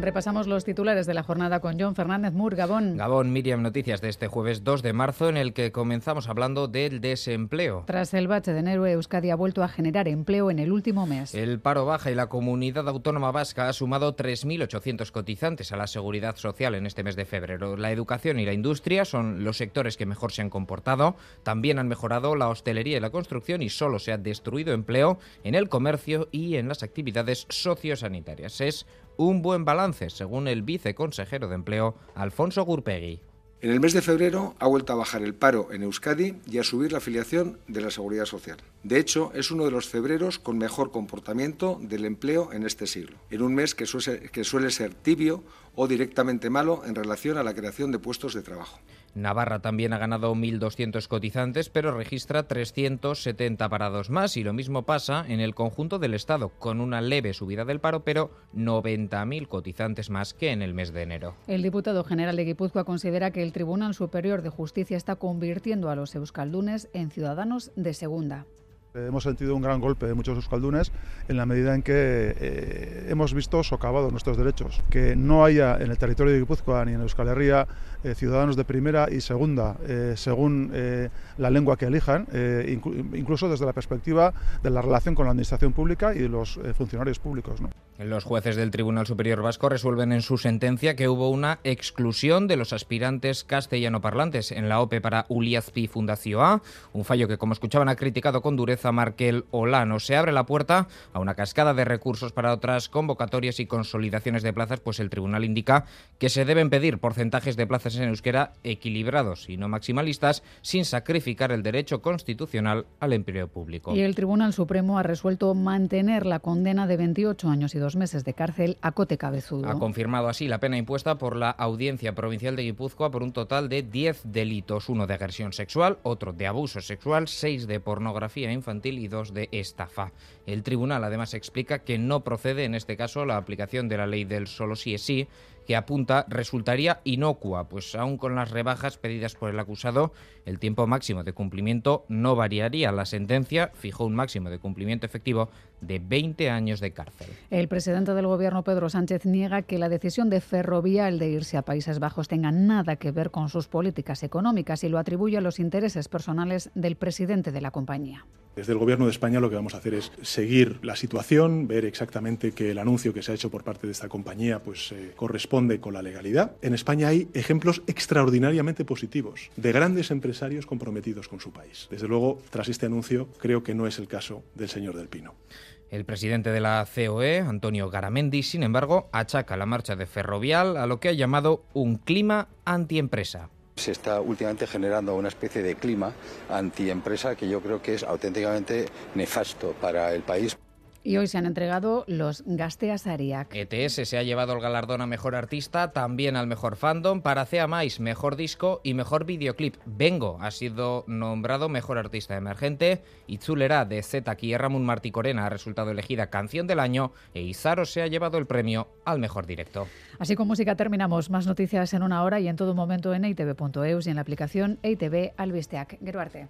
Repasamos los titulares de la jornada con John Fernández Mur, Gabón. Gabón, Miriam, noticias de este jueves 2 de marzo en el que comenzamos hablando del desempleo. Tras el bache de enero, Euskadi ha vuelto a generar empleo en el último mes. El paro baja y la comunidad autónoma vasca ha sumado 3.800 cotizantes a la seguridad social en este mes de febrero. La educación y la industria son los sectores que mejor se han comportado. También han mejorado la hostelería y la construcción y solo se ha destruido empleo en el comercio y en las actividades sociosanitarias. Es un buen balance, según el viceconsejero de Empleo, Alfonso Gurpegui. En el mes de febrero ha vuelto a bajar el paro en Euskadi y a subir la afiliación de la Seguridad Social. De hecho, es uno de los febreros con mejor comportamiento del empleo en este siglo, en un mes que suele, que suele ser tibio o directamente malo en relación a la creación de puestos de trabajo. Navarra también ha ganado 1.200 cotizantes, pero registra 370 parados más. Y lo mismo pasa en el conjunto del Estado, con una leve subida del paro, pero 90.000 cotizantes más que en el mes de enero. El diputado general de Guipúzcoa considera que el Tribunal Superior de Justicia está convirtiendo a los euskaldunes en ciudadanos de segunda. Hemos sentido un gran golpe de muchos euskaldunes en la medida en que eh, hemos visto socavados nuestros derechos. Que no haya en el territorio de Guipúzcoa ni en Euskal Herria eh, ciudadanos de primera y segunda, eh, según la lengua que elijan, inclu incluso desde la perspectiva de la relación con la administración pública y los funcionarios públicos. Los jueces del Tribunal Superior Vasco resuelven en su sentencia que hubo una exclusión de los aspirantes castellano-parlantes en la OPE para Uliazpi Fundación A, un fallo que, como escuchaban, ha criticado con dureza Markel Olano. Se abre la puerta a una cascada de recursos para otras convocatorias y consolidaciones de plazas, pues el tribunal indica que se deben pedir porcentajes de plazas en euskera equilibrados y no maximalistas, sin sacrificar el derecho constitucional al empleo público. Y el Tribunal Supremo ha resuelto mantener la condena de 28 años y dos meses de cárcel a Cote Cabezudo. Ha confirmado así la pena impuesta por la Audiencia Provincial de Guipúzcoa por un total de 10 delitos, uno de agresión sexual, otro de abuso sexual, seis de pornografía infantil y dos de estafa. El tribunal además explica que no procede en este caso la aplicación de la ley del solo sí es sí, que apunta resultaría inocua, pues aún con las rebajas pedidas por el acusado, el tiempo máximo de cumplimiento no variaría. La sentencia fijó un máximo de cumplimiento efectivo de 20 años de cárcel. El presidente del Gobierno, Pedro Sánchez, niega que la decisión de Ferrovial de irse a Países Bajos tenga nada que ver con sus políticas económicas y lo atribuye a los intereses personales del presidente de la compañía. Desde el Gobierno de España lo que vamos a hacer es seguir la situación, ver exactamente que el anuncio que se ha hecho por parte de esta compañía pues eh, corresponde con la legalidad. En España hay ejemplos extraordinariamente positivos de grandes empresarios comprometidos con su país. Desde luego, tras este anuncio, creo que no es el caso del señor Del Pino. El presidente de la COE, Antonio Garamendi, sin embargo, achaca la marcha de Ferrovial a lo que ha llamado un clima antiempresa se está últimamente generando una especie de clima antiempresa que yo creo que es auténticamente nefasto para el país. Y hoy se han entregado los Gasteas Ariak. ETS se ha llevado el galardón a Mejor Artista, también al Mejor Fandom, para Cea Mais, Mejor Disco y Mejor Videoclip. Vengo ha sido nombrado Mejor Artista Emergente, Itzulera de Zeta y Ramón Martí Corena ha resultado elegida Canción del Año e Izaro se ha llevado el premio al Mejor Directo. Así con música terminamos. Más noticias en una hora y en todo momento en itv.eus y en la aplicación ITV Albisteac. Geruarte.